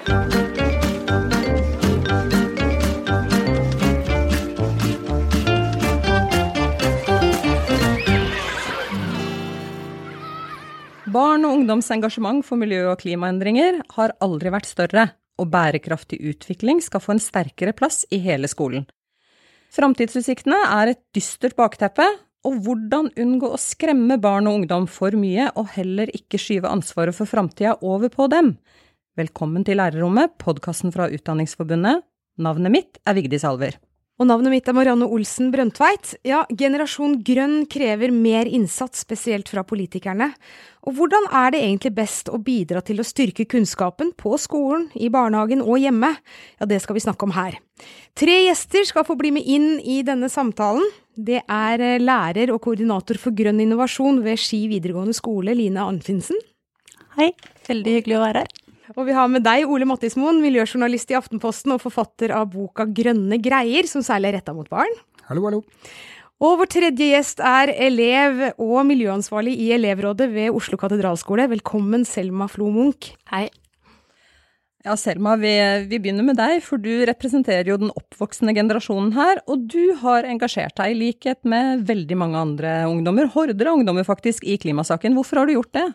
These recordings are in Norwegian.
Barn og ungdoms engasjement for miljø- og klimaendringer har aldri vært større, og bærekraftig utvikling skal få en sterkere plass i hele skolen. Framtidsutsiktene er et dystert bakteppe, og hvordan unngå å skremme barn og ungdom for mye, og heller ikke skyve ansvaret for framtida over på dem. Velkommen til Lærerrommet, podkasten fra Utdanningsforbundet. Navnet mitt er Vigdis Alver. Og navnet mitt er Marianne Olsen Brøndtveit. Ja, Generasjon grønn krever mer innsats, spesielt fra politikerne. Og hvordan er det egentlig best å bidra til å styrke kunnskapen på skolen, i barnehagen og hjemme? Ja, det skal vi snakke om her. Tre gjester skal få bli med inn i denne samtalen. Det er eh, lærer og koordinator for grønn innovasjon ved Ski videregående skole, Line Anfinsen. Hei, veldig hyggelig å være her. Og vi har med deg, Ole Mattismoen, miljøjournalist i Aftenposten og forfatter av boka Grønne greier, som særlig er retta mot barn. Hallo, hallo. Og vår tredje gjest er elev og miljøansvarlig i elevrådet ved Oslo katedralskole. Velkommen, Selma Flo Munch. Hei. Ja, Selma, vi, vi, begynner med deg, for du representerer jo den oppvoksende generasjonen her. Og du har engasjert deg, i likhet med veldig mange andre ungdommer, horder av ungdommer faktisk, i klimasaken. Hvorfor har du gjort det?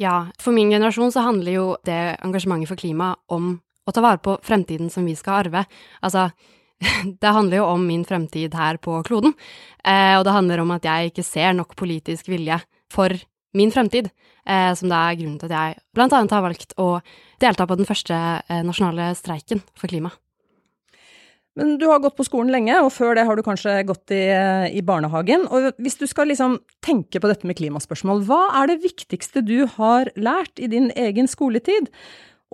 Ja, for min generasjon så handler jo det engasjementet for klima om å ta vare på fremtiden som vi skal arve. Altså, det handler jo om min fremtid her på kloden, eh, og det handler om at jeg ikke ser nok politisk vilje for min fremtid, eh, som det er grunnen til at jeg blant annet har valgt å delta på den første eh, nasjonale streiken for klima. Men du har gått på skolen lenge, og før det har du kanskje gått i, i, barnehagen. Og hvis du skal liksom tenke på dette med klimaspørsmål, hva er det viktigste du har lært i din egen skoletid?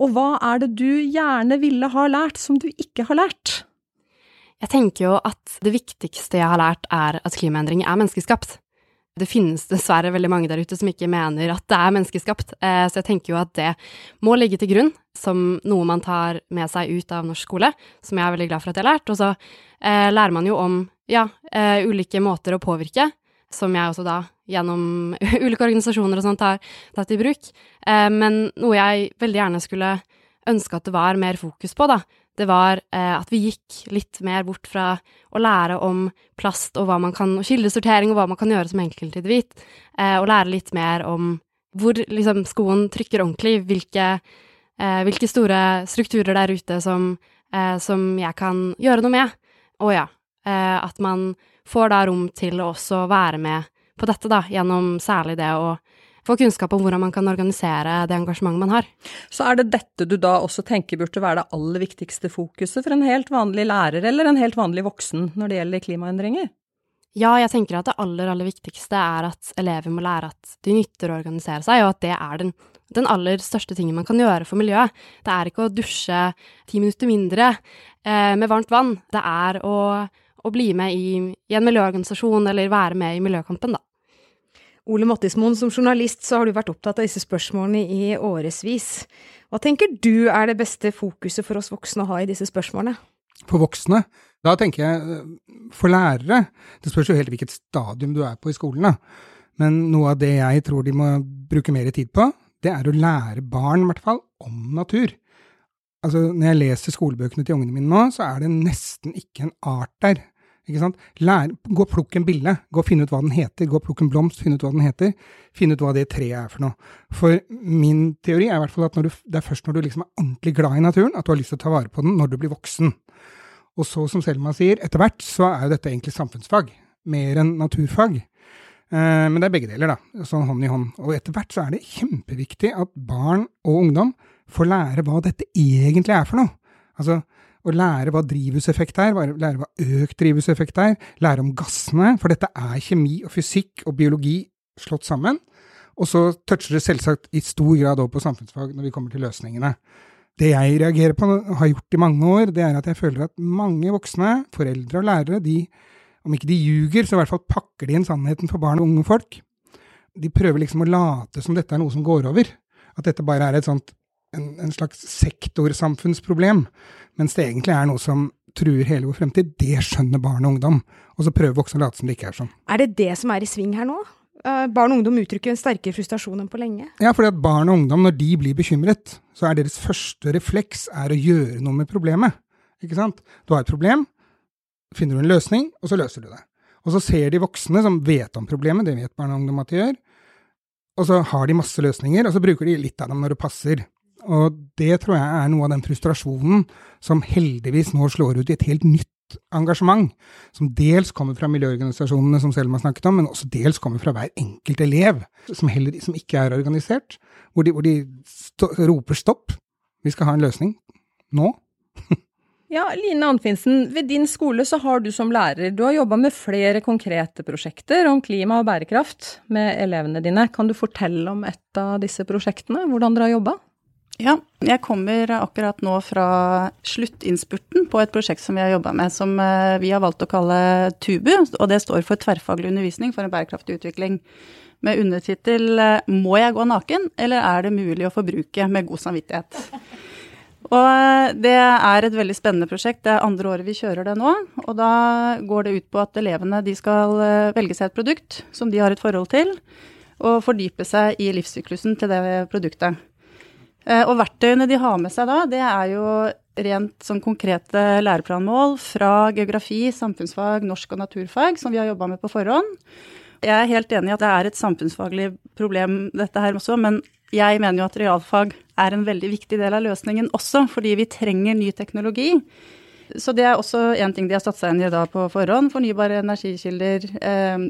Og hva er det du gjerne ville ha lært som du ikke har lært? Jeg tenker jo at det viktigste jeg har lært, er at klimaendring er menneskeskapt. Det finnes dessverre veldig mange der ute som ikke mener at det er menneskeskapt, eh, så jeg tenker jo at det må ligge til grunn som noe man tar med seg ut av norsk skole, som jeg er veldig glad for at jeg har lært. Og så eh, lærer man jo om ja, eh, ulike måter å påvirke, som jeg også da gjennom ulike organisasjoner og sånt har tatt i bruk. Men noe jeg veldig gjerne skulle ønske at det var mer fokus på, da, det var eh, at vi gikk litt mer bort fra å lære om plast og kan, og kildesortering og hva man kan gjøre som enkeltindivid, eh, og lære litt mer om hvor liksom, skoen trykker ordentlig, hvilke, eh, hvilke store strukturer der ute som, eh, som, jeg kan gjøre noe med. Og ja, eh, at man får da rom til å også være med på dette, da, gjennom særlig det å få kunnskap om hvordan man kan organisere det engasjementet man har. Så er det dette du da også tenker burde være det aller viktigste fokuset for en helt vanlig lærer eller en helt vanlig voksen når det gjelder klimaendringer? Ja, jeg tenker at det aller, aller viktigste er at elever må lære at de nytter å organisere seg, og at det er den, den aller største tingen man kan gjøre for miljøet. Det er ikke å dusje ti minutter mindre eh, med varmt vann, det er å, å bli med i, i en miljøorganisasjon eller være med i miljøkampen, da. Ole Mattismoen, som journalist så har du vært opptatt av disse spørsmålene i årevis. Hva tenker du er det beste fokuset for oss voksne å ha i disse spørsmålene? For voksne? Da tenker jeg eh, for lærere. Det spørs jo helt hvilket stadium du er på i skolen, da. Men noe av det jeg tror de må bruke mer tid på, det er å lære barn, i hvert fall, om natur. Altså, når jeg leser skolebøkene til ungene mine nå, så er det nesten ikke en art der ikke sant? Lær, gå og plukk en bille. Gå og finn ut hva den heter. Gå og plukk en blomst, Finn ut hva den heter. Finn ut hva det treet er for noe. For min teori er i hvert fall at du, det er først når du liksom er ordentlig glad i naturen, at du har lyst til å ta vare på den når du blir voksen. Og så, som Selma sier, etter hvert så er jo dette egentlig samfunnsfag. Mer enn naturfag. Eh, men det er begge deler, da. Sånn hånd i hånd. Og etter hvert så er det kjempeviktig at barn og ungdom får lære hva dette egentlig er for noe. Altså, å lære hva drivhuseffekt er, lære hva økt drivhuseffekt er, lære om gassene, for dette er kjemi og fysikk og biologi slått sammen. Og så toucher det selvsagt i stor grad over på samfunnsfag når vi kommer til løsningene. Det jeg reagerer på, og har gjort i mange år, det er at jeg føler at mange voksne, foreldre og lærere, de, om ikke de ljuger, så i hvert fall pakker de inn sannheten for barn og unge folk. De prøver liksom å late som dette er noe som går over. At dette bare er et sånt en, en slags sektorsamfunnsproblem, mens det egentlig er noe som truer hele vår fremtid. Det skjønner barn og ungdom. Og så prøver voksne å late som det ikke er sånn. Er det det som er i sving her nå? Eh, barn og ungdom uttrykker en sterkere frustrasjon enn på lenge. Ja, fordi at barn og ungdom, når de blir bekymret, så er deres første refleks er å gjøre noe med problemet. Ikke sant? Du har et problem, finner du en løsning, og så løser du det. Og så ser de voksne som vet om problemet, det vet barn og ungdom at de gjør, og så har de masse løsninger, og så bruker de litt av dem når det passer. Og det tror jeg er noe av den frustrasjonen som heldigvis nå slår ut i et helt nytt engasjement, som dels kommer fra miljøorganisasjonene som Selma snakket om, men også dels kommer fra hver enkelt elev, som, heller, som ikke er organisert, hvor de, hvor de sto, roper stopp. Vi skal ha en løsning. Nå. ja, Line Anfinsen, ved din skole så har du som lærer, du har jobba med flere konkrete prosjekter om klima og bærekraft med elevene dine. Kan du fortelle om et av disse prosjektene, hvordan dere har jobba? Ja, jeg kommer akkurat nå fra sluttinnspurten på et prosjekt som vi har jobba med, som eh, vi har valgt å kalle TUBU. Og det står for tverrfaglig undervisning for en bærekraftig utvikling. Med undertittel eh, 'Må jeg gå naken, eller er det mulig å forbruke med god samvittighet'? Og eh, det er et veldig spennende prosjekt. Det er andre året vi kjører det nå. Og da går det ut på at elevene skal velge seg et produkt som de har et forhold til, og fordype seg i livssyklusen til det produktet. Eh, og verktøyene de har med seg da, det er jo rent sånn konkrete læreplanmål fra geografi, samfunnsfag, norsk og naturfag, som vi har jobba med på forhånd. Jeg er helt enig i at det er et samfunnsfaglig problem, dette her også, men jeg mener jo at realfag er en veldig viktig del av løsningen også, fordi vi trenger ny teknologi. Så det er også en ting de har satt seg inn i da på forhånd. Fornybare energikilder, eh,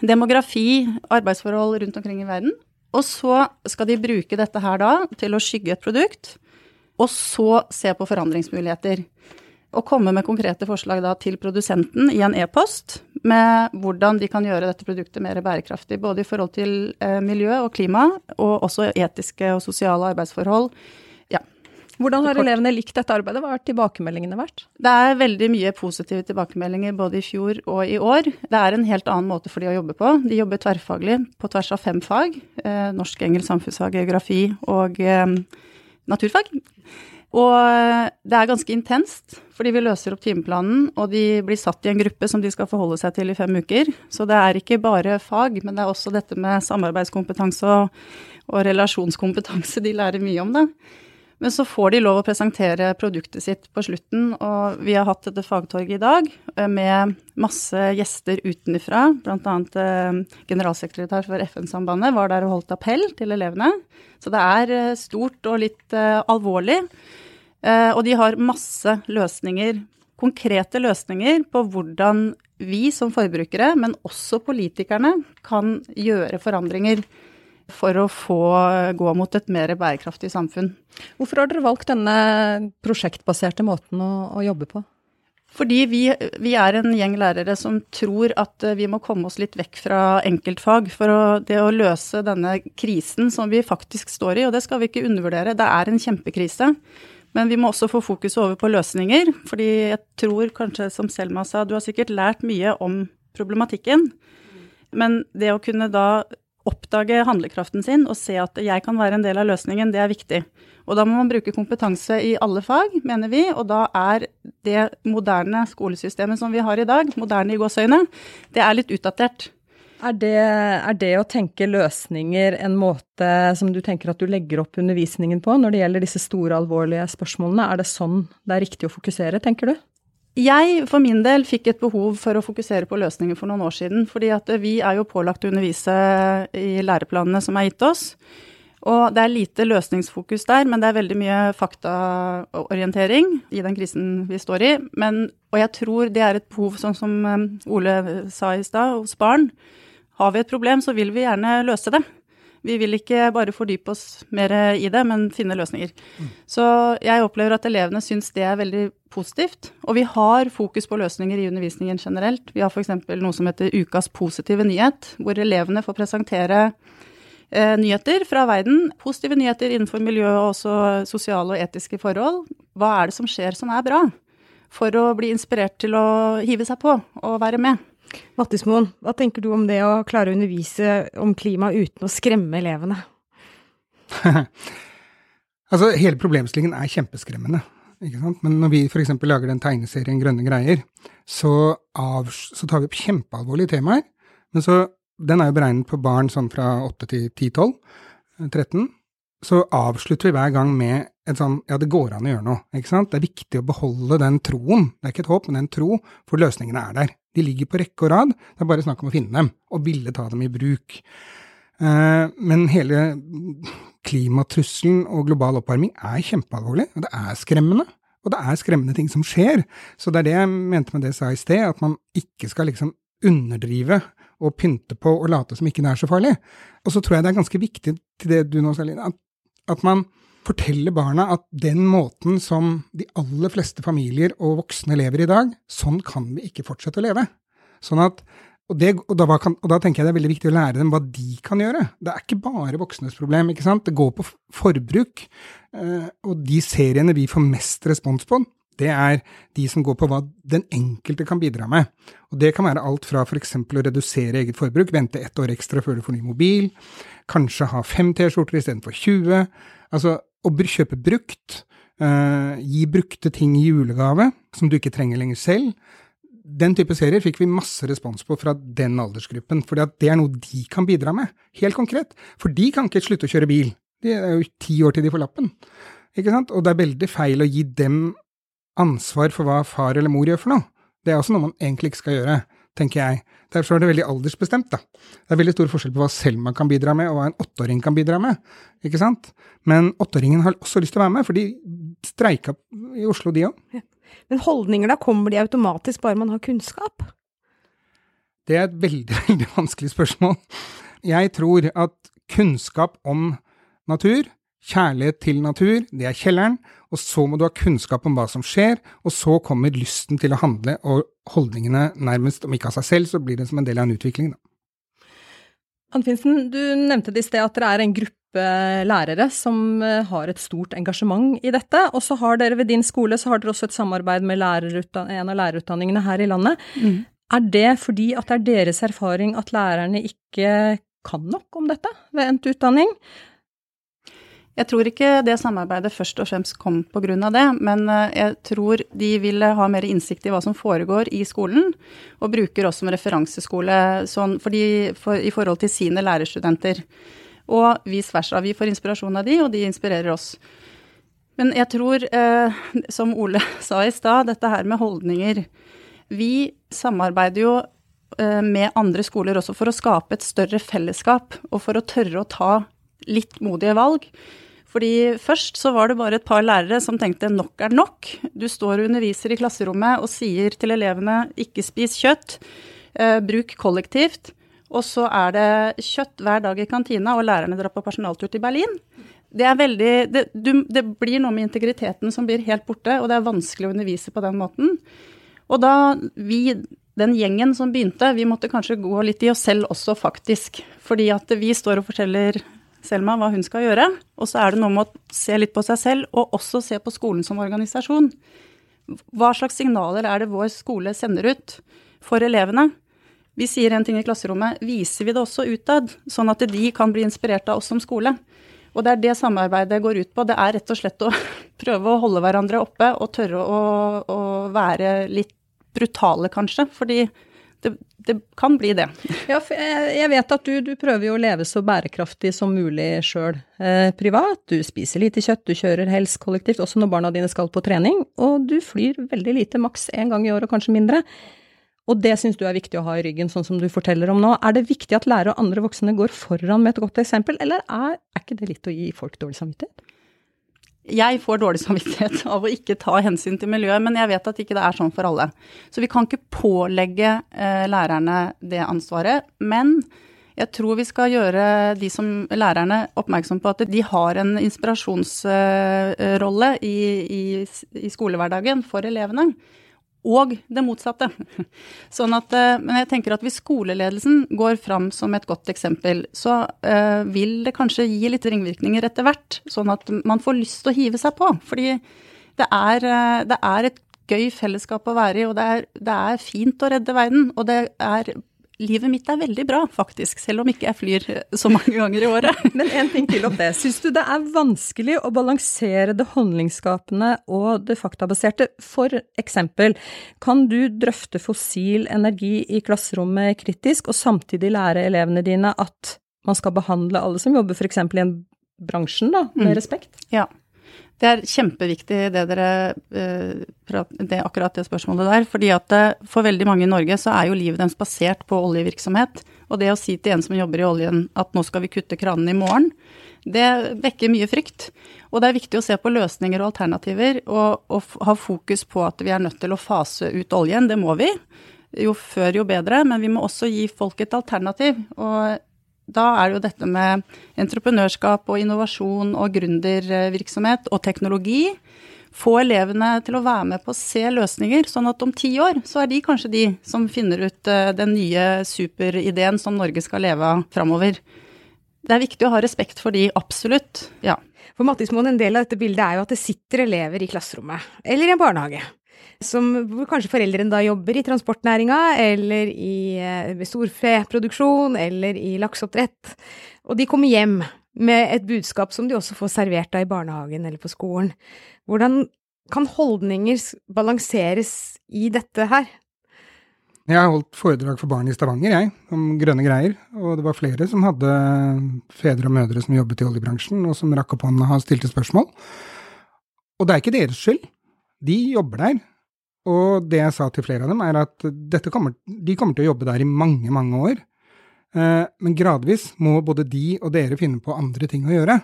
demografi, arbeidsforhold rundt omkring i verden. Og så skal de bruke dette her da til å skygge et produkt, og så se på forandringsmuligheter. Og komme med konkrete forslag da til produsenten i en e-post med hvordan de kan gjøre dette produktet mer bærekraftig. Både i forhold til eh, miljø og klima, og også etiske og sosiale arbeidsforhold hvordan har elevene likt dette arbeidet? Hva har tilbakemeldingene vært? Det er veldig mye positive tilbakemeldinger både i fjor og i år. Det er en helt annen måte for de å jobbe på. De jobber tverrfaglig på tvers av fem fag. Eh, norsk, engelsk, samfunnsfag, geografi og eh, naturfag. Og eh, det er ganske intenst, fordi vi løser opp timeplanen, og de blir satt i en gruppe som de skal forholde seg til i fem uker. Så det er ikke bare fag, men det er også dette med samarbeidskompetanse og, og relasjonskompetanse. De lærer mye om det. Men så får de lov å presentere produktet sitt på slutten, og vi har hatt dette fagtorget i dag eh, med masse gjester utenfra, bl.a. Eh, generalsekretær for FN-sambandet var der og holdt appell til elevene. Så det er eh, stort og litt alvorlig. Og de har masse løsninger, konkrete løsninger på hvordan vi som forbrukere, men også politikerne, kan gjøre forandringer for å få gå mot et mer bærekraftig samfunn. Hvorfor har dere valgt denne prosjektbaserte måten å, å jobbe på? Fordi vi, vi, er en gjeng lærere som tror at eh, vi må komme oss litt vekk fra enkeltfag for å, det å løse denne krisen som vi faktisk står i, og det skal vi ikke undervurdere. Det er en kjempekrise. Men vi må også få fokuset over på løsninger, fordi jeg tror kanskje, som Selma sa, du har sikkert lært mye om problematikken. Men det å kunne da oppdage handlekraften sin og se at jeg kan være en del av løsningen, det er viktig. Og da må man bruke kompetanse i alle fag, mener vi, og da er det moderne skolesystemet som vi har i dag, moderne i gåsøyne, det er litt utdatert. Er det, er det, å tenke løsninger en måte som du tenker at du legger opp undervisningen på når det gjelder disse store, alvorlige spørsmålene? Er det sånn det er riktig å fokusere, tenker du? Jeg for min del fikk et behov for å fokusere på løsninger for noen år siden. fordi at vi er jo pålagt å undervise i læreplanene som er gitt oss. Og det er lite løsningsfokus der, men det er veldig mye faktaorientering i den krisen vi står i. Men, og jeg tror det er et behov, sånn som um, Ole sa i stad, hos barn. Har vi et problem, så vil vi gjerne løse det. Vi vil ikke bare fordype oss mer i det, men finne løsninger. Mm. Så jeg opplever at elevene syns det er veldig positivt. Og vi har fokus på løsninger i undervisningen generelt. Vi har f.eks. noe som heter Ukas positive nyhet, hvor elevene får presentere eh, nyheter fra verden. Positive nyheter innenfor miljø og også sosiale og etiske forhold. Hva er det som skjer som er bra? For å bli inspirert til å hive seg på og være med. Mattismoen, hva tenker du om det å klare å undervise om klima uten å skremme elevene? altså, hele problemstillingen er kjempeskremmende. Ikke sant? Men når vi f.eks. lager den tegneserien Grønne greier, så, av, så tar vi opp kjempealvorlige temaer. Men så den er jo beregnet på barn sånn fra 8 til 10-12, 13, så avslutter vi hver gang med et sånn ja, det går an å gjøre noe, ikke sant? Det er viktig å beholde den troen, det er ikke et håp, men en tro, for løsningene er der. De ligger på rekke og rad, det er bare snakk om å finne dem, og ville ta dem i bruk. Eh, men hele klimatrusselen og global oppvarming er kjempealvorlig, og det er skremmende. Og det er skremmende ting som skjer. Så det er det jeg mente med det jeg sa i sted, at man ikke skal liksom underdrive og pynte på og late som ikke det er så farlig. Og så tror jeg det er ganske viktig til det du nå sa, Line, at, at man forteller barna at den måten som de aller fleste familier og voksne lever i dag, sånn kan vi ikke fortsette å leve. Sånn at og, det, og, da kan, og, da tenker jeg det er veldig viktig å lære dem hva de kan gjøre. Det er ikke bare voksnes problem, ikke sant. Det går på forbruk. Eh, og de seriene vi får mest respons på, det er de som går på hva den enkelte kan bidra med. Og det kan være alt fra f.eks. å redusere eget forbruk, vente ett år ekstra før du får ny mobil, kanskje ha fem T-skjorter istedenfor 20, altså å kjøpe brukt, uh, gi brukte ting i julegave som du ikke trenger lenger selv den type serier fikk vi masse respons på fra den aldersgruppen, for det er noe de kan bidra med, helt konkret. For de kan ikke slutte å kjøre bil. Det er jo ti år til de får lappen. Ikke sant? Og det er veldig feil å gi dem ansvar for hva far eller mor gjør for noe. Det er også noe man egentlig ikke skal gjøre, tenker jeg. Derfor er det veldig aldersbestemt, da. Det er veldig stor forskjell på hva Selma kan bidra med, og hva en åtteåring kan bidra med, ikke sant? Men åtteåringen har også lyst til å være med, for de streika i Oslo, de òg. Men holdninger, da, kommer de automatisk bare man har kunnskap? Det er et veldig, veldig vanskelig spørsmål. Jeg tror at kunnskap om natur, kjærlighet til natur, det er kjelleren, og så må du ha kunnskap om hva som skjer, og så kommer lysten til å handle, og holdningene nærmest, om ikke av seg selv, så blir det som en del av en utvikling, da. Ann du nevnte det i sted at dere er en gruppe lærere som eh, har et stort engasjement i dette. Og så har dere ved din skole så har dere også et samarbeid med en av lærerutdanningene her i landet. Mm. Er det fordi at det er deres erfaring at lærerne ikke kan nok om dette ved endt utdanning? Jeg tror ikke det samarbeidet først og fremst kom pga. det, men eh, jeg tror de ville ha mer innsikt i hva som foregår i skolen, og bruker oss som referanseskole sånn, fordi, for, i forhold til sine lærerstudenter. Og vice versa. Vi får inspirasjon av de, og de inspirerer oss. Men jeg tror, eh, som Ole sa i stad, dette her med holdninger Vi samarbeider jo eh, med andre skoler også for å skape et større fellesskap, og for å tørre å ta litt modige valg. Fordi først så var det bare et par lærere som tenkte nok er nok. Du står og underviser i klasserommet og sier til elevene ikke spis kjøtt, eh, bruk kollektivt. Og så er det kjøtt hver dag i kantina, og lærerne drar på personaltur til Berlin. Det veldig det, du, det blir noe med integriteten som blir helt borte, og det er vanskelig å undervise på den måten. Og da vi, den gjengen som begynte, vi måtte kanskje gå litt i oss selv også, faktisk. Fordi at vi står og forteller Selma hva hun skal gjøre. Og så er det noe med å se litt på seg selv, og også se på skolen som organisasjon. Hva slags signaler er det vår skole sender ut for elevene? Vi sier en ting i klasserommet, viser vi det også utad, sånn at de kan bli inspirert av oss som skole? Og det er det samarbeidet går ut på. Det er rett og slett å prøve å holde hverandre oppe og tørre å, å være litt brutale, kanskje. Fordi det, det kan bli det. Ja, jeg vet at du, du, prøver jo å leve så bærekraftig som mulig sjøl eh, privat. Du spiser lite kjøtt, du kjører helst kollektivt, også når barna dine skal på trening. Og du flyr veldig lite, maks én gang i året, kanskje mindre. Og det syns du er viktig å ha i ryggen, sånn som du forteller om nå. Er det viktig at lærere og andre voksne går foran med et godt eksempel, eller er, er ikke det litt å gi folk dårlig samvittighet? Jeg får dårlig samvittighet av å ikke ta hensyn til miljøet, men jeg vet at ikke det er sånn for alle. Så vi kan ikke pålegge eh, lærerne det ansvaret. Men jeg tror vi skal gjøre de som lærerne oppmerksom på at de har en inspirasjonsrolle i, i, i skolehverdagen for elevene og det motsatte. Sånn at, eh, men jeg tenker at hvis skoleledelsen går fram som et godt eksempel, så uh, vil det kanskje gi litt ringvirkninger etter hvert, sånn at man får lyst til å hive seg på. Fordi det er, uh, det er et gøy fellesskap å være i, og det er, det er, fint å redde verden. Og det er livet mitt er veldig bra, faktisk, selv om ikke jeg flyr så mange ganger i året. Men en ting til om det. Syns du det er vanskelig å balansere det holdningsskapende og det faktabaserte? For eksempel, kan du drøfte fossil energi i klasserommet kritisk, og samtidig lære elevene dine at man skal behandle alle som jobber f.eks. i en bransjen, da, med mm. respekt? Ja. Det er kjempeviktig det dere eh, det, Akkurat det spørsmålet der. fordi at eh, for veldig mange i Norge så er jo livet deres basert på oljevirksomhet. Og det å si til en som jobber i oljen at nå skal vi kutte kranene i morgen, det vekker mye frykt. Og det er viktig å se på løsninger og alternativer, og, og ha fokus på at vi er nødt til å fase ut oljen. Det må vi. Jo før, jo bedre. Men vi må også gi folk et alternativ. Og da er det jo dette med entreprenørskap og innovasjon og gründervirksomhet og teknologi. Få elevene til å være med på å se løsninger, sånn at om ti år så er de kanskje de som finner ut eh, den nye superideen som Norge skal leve av framover. Det er viktig å ha respekt for de, absolutt. Ja. For Mattismoen, en del av dette bildet er jo at det sitter elever i klasserommet, eller i en barnehage som, hvor kanskje foreldrene da jobber i transportnæringa, eller i eh, storfeproduksjon, eller i lakseoppdrett. Og de kommer hjem med et budskap som de også får servert da i barnehagen eller på skolen. Hvordan kan holdninger balanseres i dette her? Jeg har holdt foredrag for barn i Stavanger, jeg, om grønne greier. Og det var flere som hadde fedre og mødre som jobbet i oljebransjen, og som rakk opp hånda og stilte spørsmål. Og det er ikke deres skyld. De jobber der. Og det jeg sa til flere av dem, er at kommer, de kommer til å jobbe der i mange, mange år. Eh, men gradvis må både de og dere finne på andre ting å gjøre.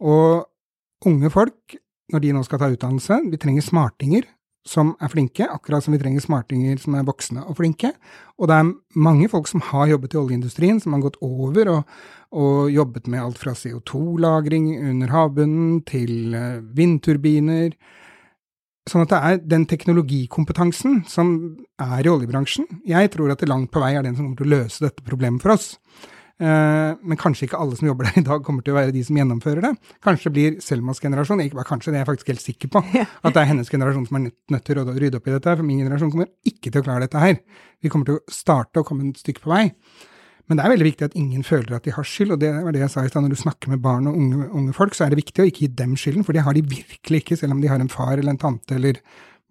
Og unge folk, når de nå skal ta utdannelse, vi trenger smartinger som er flinke, akkurat som vi trenger smartinger som er voksne og flinke. Og det er mange folk som har jobbet i oljeindustrien, som har gått over og, og jobbet med alt fra CO2-lagring under havbunnen til eh, vindturbiner Sånn at det er den teknologikompetansen som er i oljebransjen. Jeg tror at det langt på vei er den som kommer til å løse dette problemet for oss. Uh, men kanskje ikke alle som jobber der i dag, kommer til å være de som gjennomfører det. Kanskje blir Selmas generasjon, ikke bare kanskje, det er jeg faktisk helt sikker på, at det er hennes generasjon som er nødt til å rydde opp i dette. For min generasjon kommer ikke til å klare dette her. Vi kommer til å starte og komme et stykke på vei. Men det er veldig viktig at ingen føler at de har skyld, og det var det jeg sa i stad. Når du snakker med barn og unge, unge, folk, så er det viktig å ikke gi dem skylden, for det har de virkelig ikke, selv om de har en far eller en tante eller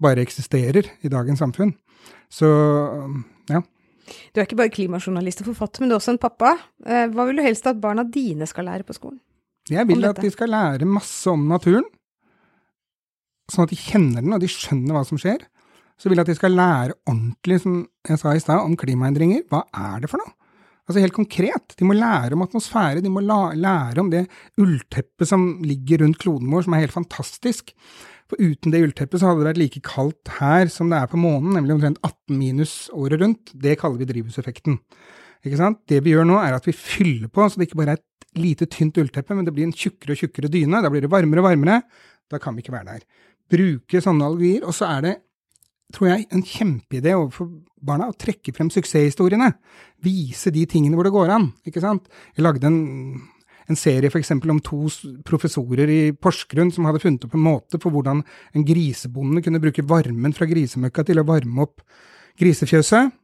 bare eksisterer i dagens samfunn. Så ja. Du er ikke bare klimajournalist og forfatter, men du er også en pappa. Eh, hva vil du helst at barna dine skal lære på skolen? Jeg vil at de skal lære masse om naturen, sånn at de kjenner den og de skjønner hva som skjer. Så vil jeg at de skal lære ordentlig, som jeg sa i stad, om klimaendringer. Hva er det for noe? Altså helt konkret. De må lære om atmosfære, de må lære om det ullteppet som ligger rundt kloden vår, som er helt fantastisk. For uten det ullteppet så hadde det vært like kaldt her som det er på månen, nemlig omtrent 18 minus året rundt. Det kaller vi drivhuseffekten. Ikke sant? Det vi gjør nå, er at vi fyller på, så det ikke bare er et lite, tynt ullteppe, men det blir en tjukkere og tjukkere dyne. Da blir det varmere og varmere. Da kan vi ikke være der. Bruke sånne algier, og så er det tror jeg, en kjempeidé overfor barna å trekke frem suksesshistoriene. Vise de tingene hvor det går an. ikke sant? Jeg lagde en, en serie f.eks. om to professorer i Porsgrunn som hadde funnet opp en måte for hvordan en grisebonde kunne bruke varmen fra grisemøkka til å varme opp grisefjøset.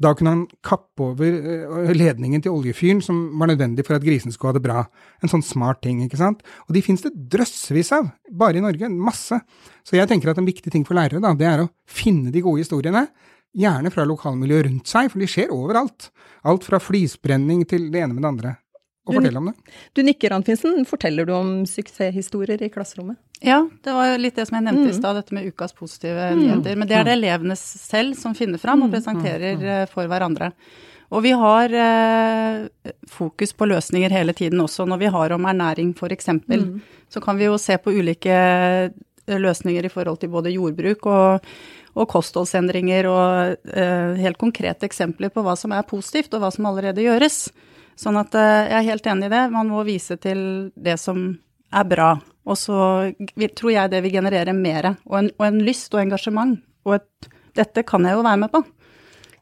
Da kunne han kappe over eh, ledningen til oljefyren som var nødvendig for at grisen skulle ha det bra. En sånn smart ting, ikke sant. Og de finnes det drøssevis av, bare i Norge. Masse. Så jeg tenker at en viktig ting for lærere, da, det er å finne de gode historiene. Gjerne fra lokalmiljøet rundt seg, for de skjer overalt. Alt fra flisbrenning til det ene med det andre og fortelle om det. Du nikker, Anfinsen. Forteller du om suksesshistorier i klasserommet? Ja, det var litt det som jeg nevnte mm. i stad, dette med ukas positive mm. nyheter. Men det er det elevene selv som finner fram og mm. presenterer mm. eh, for hverandre. Og vi har eh, fokus på løsninger hele tiden også. Når vi har om ernæring f.eks., mm. så kan vi jo se på ulike eh, løsninger i forhold til både jordbruk og, og kostholdsendringer og eh, helt konkrete eksempler på hva som er positivt og hva som allerede gjøres. Sånn at eh, jeg er helt enig i det. Man må vise til det som er bra. Og så tror jeg det vil generere mer. Og en, og en lyst og engasjement. Og et, dette kan jeg jo være med på.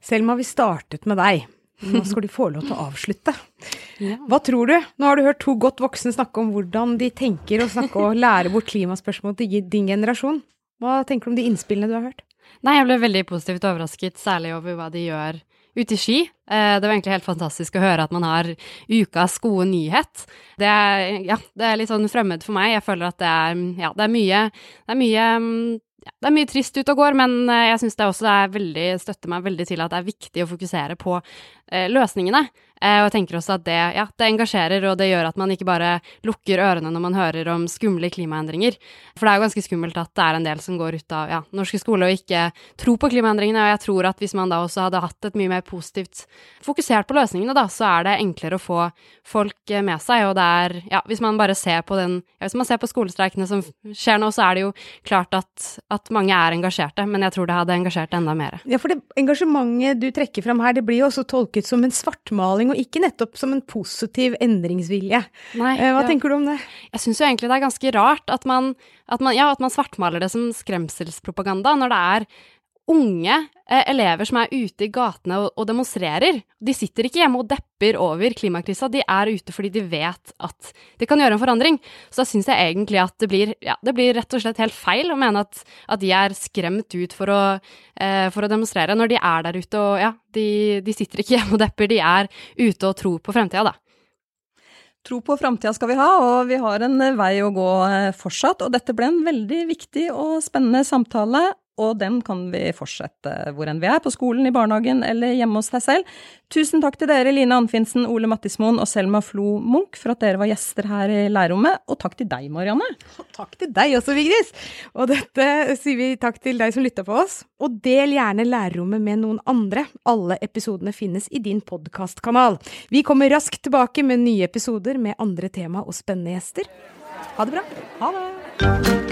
Selma, vi startet med deg. Nå skal du få lov til å avslutte. Hva tror du? Nå har du hørt to godt voksne snakke om hvordan de tenker og snakke og lære bort klimaspørsmål til din generasjon. Hva tenker du om de innspillene du har hørt? Nei, jeg ble veldig positivt overrasket, særlig over hva de gjør ute i Ski. Eh, det var egentlig helt fantastisk å høre at man har ukas gode nyhet. Det er, ja, det er litt sånn fremmed for meg. Jeg føler at det er, ja, det er mye, det er mye mm, ja, det er mye trist ute og går, men eh, jeg syns det også er veldig, støtter meg veldig til at det er viktig å fokusere på eh, løsningene. Eh, og jeg tenker også at det, ja, det engasjerer, og det gjør at man ikke bare lukker ørene når man hører om skumle klimaendringer. For det er jo ganske skummelt at det er en del som går ut av ja, norske skoler og ikke tror på klimaendringene. Og jeg tror at hvis man da også hadde hatt et mye mer positivt fokusert på løsningene, da, så er det enklere å få folk eh, med seg. Og det er, ja, hvis man bare ser på den ja, Hvis man ser på skolestreikene som skjer nå, så er det jo klart at, at mange er engasjerte, men jeg tror det hadde engasjert enda mer. Ja, for det engasjementet du trekker fram her, det blir jo også tolket som en svartmaling og ikke nettopp som en positiv endringsvilje. Nei, eh, Hva ja. tenker du om det? Jeg syns jo egentlig det er ganske rart at man, at man, ja, at man svartmaler det som skremselspropaganda, når det er unge eh, elever som er ute i gatene og, og, demonstrerer. De sitter ikke hjemme og depper over klimakrisa, de er ute fordi de vet at de kan gjøre en forandring. Så da syns jeg egentlig at det blir, ja, det blir rett og slett helt feil å mene at, at de er skremt ut for å, eh, for å, demonstrere, når de er der ute og ja, de, de sitter ikke hjemme og depper, de er ute og tror på fremtida, da. Tro på framtida skal vi ha, og vi har en vei å gå eh, fortsatt. Og dette ble en veldig viktig og spennende samtale og den kan vi fortsette hvor enn vi er, på skolen, i barnehagen eller hjemme hos deg selv. Tusen takk til dere, Line Anfinsen, Ole Mattismoen og Selma Flo Munch, for at dere var gjester her i lærerrommet. Og takk til deg, Marianne. Takk til deg også, Vigdis. Og dette sier vi takk til deg som lytta på oss. Og del gjerne lærerrommet med noen andre. Alle episodene finnes i din podkastkanal. Vi kommer raskt tilbake med nye episoder med andre tema og spennende gjester. Ha det bra. Ha det.